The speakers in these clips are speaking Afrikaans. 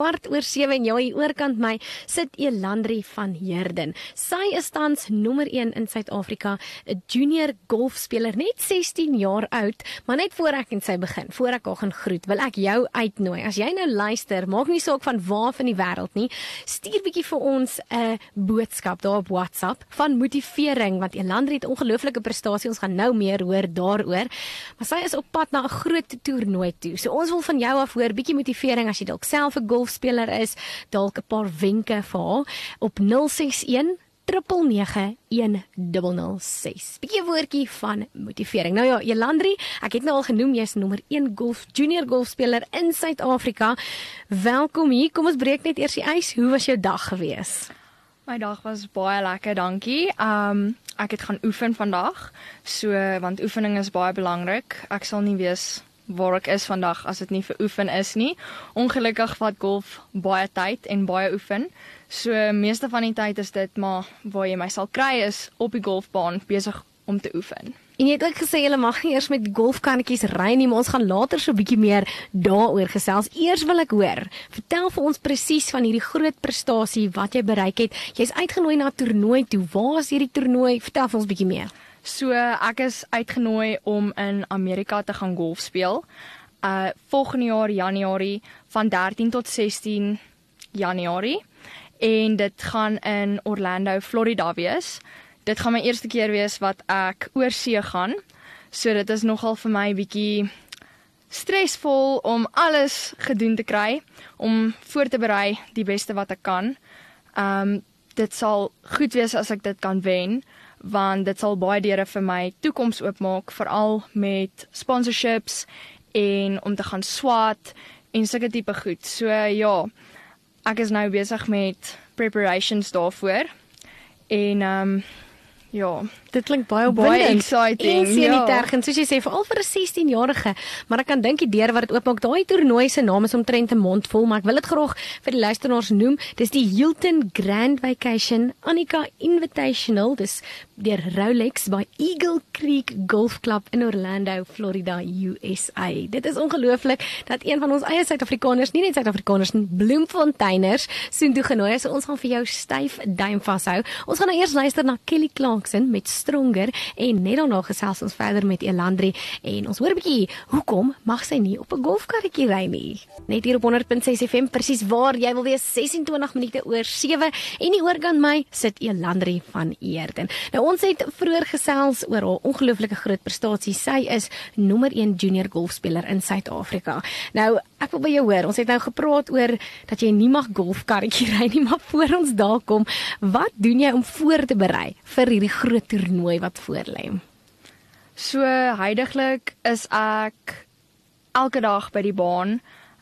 kwart oor 7 en ja, hier oorkant my sit Elandri van Heerden. Sy is tans nommer 1 in Suid-Afrika, 'n junior golfspeler, net 16 jaar oud, maar net voor ek en sy begin, voor ek haar gaan groet, wil ek jou uitnooi. As jy nou luister, maak nie saak van waar van die wêreld nie, stuur bietjie vir ons 'n boodskap daar op WhatsApp van motivering want Elandri het ongelooflike prestasie. Ons gaan nou meer hoor daaroor. Maar sy is op pad na 'n groot toernooi toe. So ons wil van jou af hoor bietjie motivering as jy dalk self 'n golf golfspeler is, dalk 'n paar wenke vir haar op 061 3991006. Bietjie woordjie van motivering. Nou ja, Jelandri, ek het nou al genoem jy's nommer 1 golf junior golfspeler in Suid-Afrika. Welkom hier. Kom ons breek net eers die ys. Hoe was jou dag gewees? My dag was baie lekker, dankie. Um ek het gaan oefen vandag. So want oefening is baie belangrik. Ek sal nie weet waar ek is vandag as dit nie vir oefen is nie. Ongelukkig vat golf baie tyd en baie oefen. So meeste van die tyd is dit maar waar jy my sal kry is op die golfbaan besig om te oefen. En jy het ook gesê jy mag nie eers met golfkannetjies ry nie, maar ons gaan later so 'n bietjie meer daaroor gesels. Eers wil ek hoor, vertel vir ons presies van hierdie groot prestasie wat jy bereik het. Jy's uitgenooi na 'n toernooi toe. Waar is hierdie toernooi? Vertel vir ons bietjie meer. So ek is uitgenooi om in Amerika te gaan golf speel. Uh volgende jaar Januarie van 13 tot 16 Januarie en dit gaan in Orlando, Florida wees. Dit gaan my eerste keer wees wat ek oor see gaan. So dit is nogal vir my bietjie stresvol om alles gedoen te kry om voor te berei die beste wat ek kan. Um dit sal goed wees as ek dit kan wen want dit sal baie deure vir my toekoms oopmaak veral met sponsorships en om te gaan swat en sulke tipe goed. So ja, ek is nou besig met preparations daarvoor. En ehm um, Ja, dit klink baie baie exciting. Sien ja. nie tergens soos jy sê veral vir 'n 16-jarige, maar ek kan dink die deur wat dit oopmaak, daai toernooi se naam is omtrent 'n mond vol, maar ek wil dit graag vir die luisteraars noem. Dis die Hilton Grand Vacation Annika Invitational. Dis deur Rolex by Eagle Creek Golf Club in Orlando, Florida, USA. Dit is ongelooflik dat een van ons eie Suid-Afrikaners, nie net Suid-Afrikaners nie, Bloemfonteiners, soontoe genooi is. Ons gaan vir jou styf duim vashou. Ons gaan nou eers luister na Kelly Clark Clarkson met Stronger en net daarna gesels ons verder met Elandri en ons hoor 'n bietjie hoekom mag sy nie op 'n golfkarretjie ry nie. Net hier op 100.6 FM presies waar jy wil wees 26 minute oor 7 en die oorkant my sit Elandri van Eerden. Nou ons het vroeër gesels oor haar ongelooflike groot prestasie. Sy is nommer 1 junior golfspeler in Suid-Afrika. Nou ek wil by jou hoor. Ons het nou gepraat oor dat jy nie mag golfkarretjie ry nie, maar voor ons daar kom, wat doen jy om voor te berei vir hierdie groot toernooi wat voorlê? So heidaglik is ek elke dag by die baan,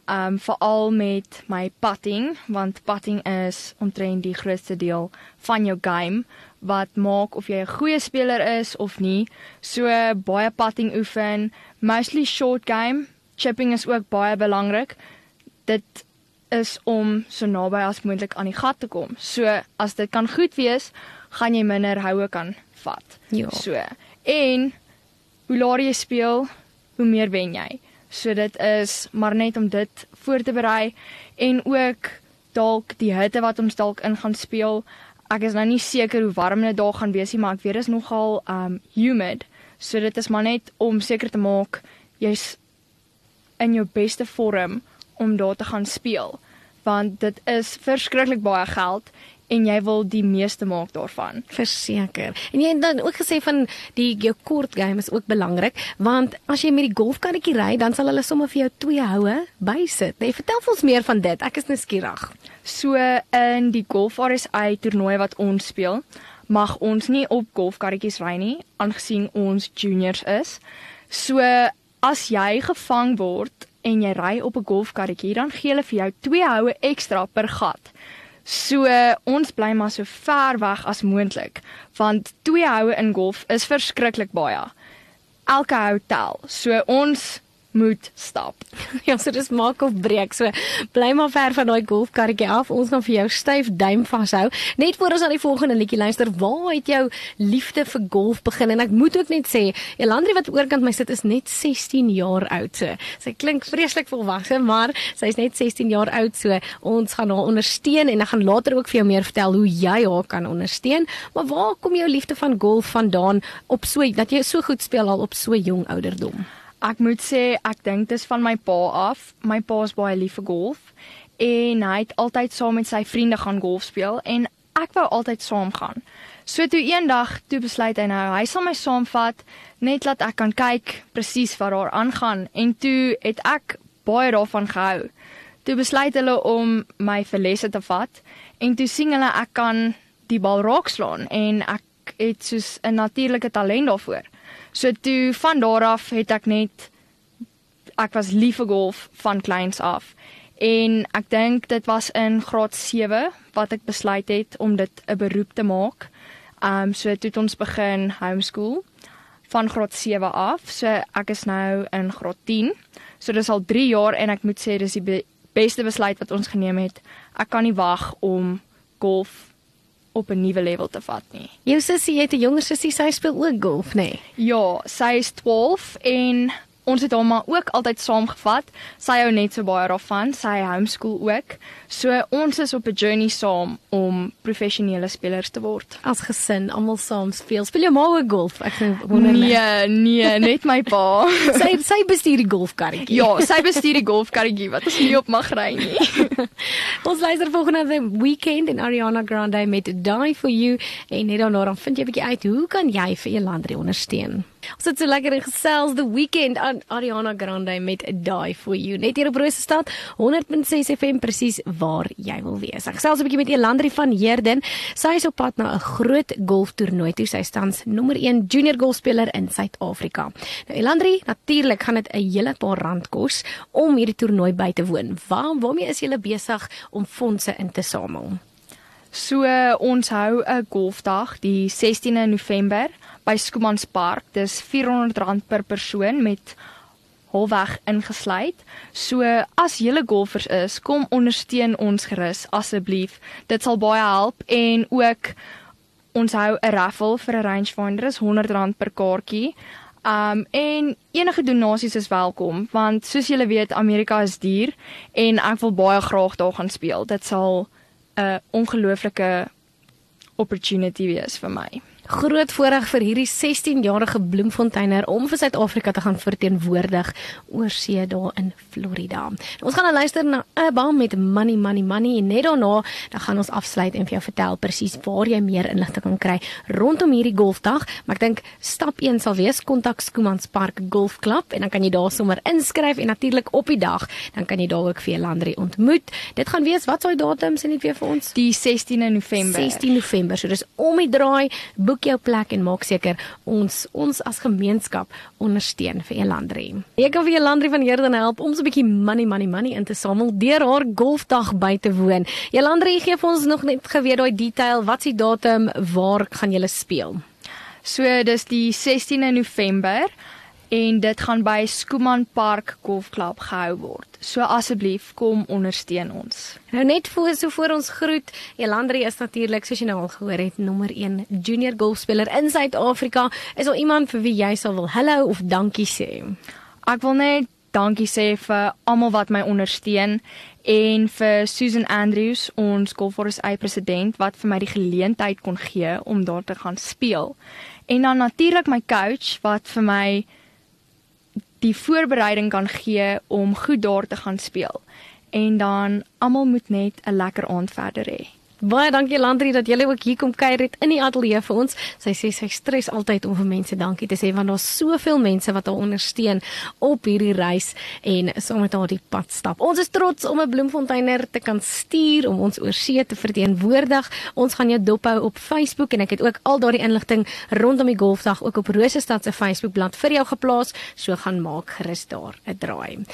um veral met my putting, want putting is omtrent die grootste deel van jou game wat maak of jy 'n goeie speler is of nie. So baie putting oefen, mostly short game. Chipping is ook baie belangrik. Dit is om so naby as moontlik aan die gat te kom. So as dit kan goed wees, gaan jy minder houe kan vat. Ja. So en hoe laer jy speel, hoe meer wen jy. So dit is maar net om dit voor te berei en ook dalk die hitte wat ons dalk in gaan speel. Ek is nou nie seker hoe warm dit daar gaan wees nie, maar ek weet dit is nogal um humid. So dit is maar net om seker te maak jy's in jou beste vorm om daar te gaan speel want dit is verskriklik baie geld en jy wil die meeste maak daarvan. Verseker. En jy het dan ook gesê van die jou kort game is ook belangrik want as jy met die golfkarretjie ry, dan sal hulle sommer vir jou twee houe bysit. Nee, vertel ons meer van dit. Ek is nou skieurig. So in die Golf RSA toernooi wat ons speel, mag ons nie op golfkarretjies ry nie aangesien ons juniors is. So as jy gevang word en jy ry op 'n golfkarretjie, dan gee hulle vir jou twee houe ekstra per gat. So ons bly maar so ver weg as moontlik want twee houe in golf is verskriklik baie. Elke hou tel. So ons moet stap. Ja, so dis maak of breek. So bly maar ver van daai golfkarretjie af. Ons gaan vir jou styf duim vashou. Net voor ons aan die volgende liedjie luister, waar het jou liefde vir golf begin? En ek moet ook net sê, Elandri wat oorkant my sit is net 16 jaar oud. So sy klink vreeslik volwasse, maar sy's net 16 jaar oud. So ons gaan haar ondersteun en ek gaan later ook vir jou meer vertel hoe jy haar kan ondersteun. Maar waar kom jou liefde van golf vandaan op so dat jy so goed speel al op so jong ouderdom? Ek moet sê ek dink dit is van my pa af. My pa is baie lief vir golf en hy het altyd saam met sy vriende gaan golf speel en ek wou altyd saam gaan. So toe eendag toe besluit hy nou hy sal my saamvat net laat ek kan kyk presies wat daar aangaan en toe het ek baie daarvan gehou. Toe besluit hulle om my vir lesse te vat en toe sien hulle ek kan die bal raakslaan en ek het soos 'n natuurlike talent daarvoor. So toe van daar af het ek net ek was lief vir golf van kleins af. En ek dink dit was in graad 7 wat ek besluit het om dit 'n beroep te maak. Um so toe het ons begin homeschool van graad 7 af. So ek is nou in graad 10. So dis al 3 jaar en ek moet sê dis die be beste besluit wat ons geneem het. Ek kan nie wag om golf op 'n nuwe level te vat nie. Jou sussie het 'n jonger sussie, sy speel ook golf, nê? Nee? Ja, sy is 12 en ons het hom maar ook altyd saamgevat. Sy hou net so baie daarvan. Sy homeschool ook. So ons is op 'n journey saam om professionele spelers te word. As gesin, almal saam speel. Speel jou ma ook golf? Ek wonder net. Nee, nee, net my pa. sy sy bestuur die golfkarretjie. Ja, sy bestuur die golfkarretjie wat ons nie op mag ry nie. ons luister volgende the weekend in Ariana Grande met Die for You en net daarna dan vind jy 'n bietjie uit hoe kan jy vir Elandri ondersteun? Ons het so lekker gesels the weekend aan Ariana Grande met Die for You. Net hier op Rosestad 100.6 FM presies waar jy wil wees. Ek gesels 'n bietjie met Elandri van Heerden. Sy is op pad na 'n groot golftoernooi toe. Sy staan nommer 1 junior golfspeler in Suid-Afrika. Nou Elandri, natuurlik gaan dit 'n hele paar rand kos om hierdie toernooi by te woon. Waar waarmee is jy besig om fondse in te samel? So ons hou 'n golfdag die 16de November by Skumans Park. Dis R400 per persoon met halweg ingesluit. So as julle golfers is, kom ondersteun ons gerus asseblief. Dit sal baie help en ook ons hou 'n raffle vir 'n rangefinder is R100 per kaartjie. Um en enige donasies is welkom want soos julle weet Amerika is duur en ek wil baie graag daar gaan speel. Dit sal 'n ongelooflike opportunity wees vir my groot voorreg vir hierdie 16-jarige Bloemfonteiner om vir Suid-Afrika te gaan verteenwoordig oor see daar in Florida. Ons gaan nou luister na Abba met Money Money Money en net daarna dan gaan ons afsluit en vir jou vertel presies waar jy meer inligting kan kry rondom hierdie golfdag, maar ek dink stap 1 sal wees kontak Skumans Park Golf Club en dan kan jy daar sommer inskryf en natuurlik op die dag dan kan jy daar ook vir Landry ontmoet. Dit gaan wees wat sou datums en net weer vir ons? Die 16de November. 16 November. So dis om die draai. Boek boek jou plek en maak seker ons ons as gemeenskap ondersteun vir Elandri. Jy kan vir Elandri van Heerden help om so 'n bietjie money money money in te samel deur haar golfdag by te woon. Elandri gee vir ons nog net geweet daai detail, wat s'ie datum, waar gaan julle speel? So dis die 16de November en dit gaan by Skuman Park Golf Club gehou word. So asseblief kom ondersteun ons. Nou net voor so voor ons groet, Elandri is natuurlik soos jy nou al gehoor het, nommer 1 junior golfspeler in Suid-Afrika. Is al iemand vir wie jy sal wil hallo of dankie sê? Ek wil net dankie sê vir almal wat my ondersteun en vir Susan Andrews, ons Golfforce A president wat vir my die geleentheid kon gee om daar te gaan speel. En dan natuurlik my coach wat vir my die voorbereiding kan gee om goed daar te gaan speel. En dan almal moet net 'n lekker aand verder hê. Baie dankie Landrie dat jy ook hier kom kuier het in die ateljee vir ons. Sy sê sy stres altyd om vir mense dankie te sê want daar's soveel mense wat haar ondersteun op hierdie reis en saam met haar die pad stap. Ons is trots om 'n bloemfonteiner te kan stuur om ons oorsee te verteenwoordig. Ons gaan jou dophou op Facebook en ek het ook al daardie inligting rondom die golfdag ook op Rosestad se Facebookblad vir jou geplaas. So gaan maak gerus daar 'n draai.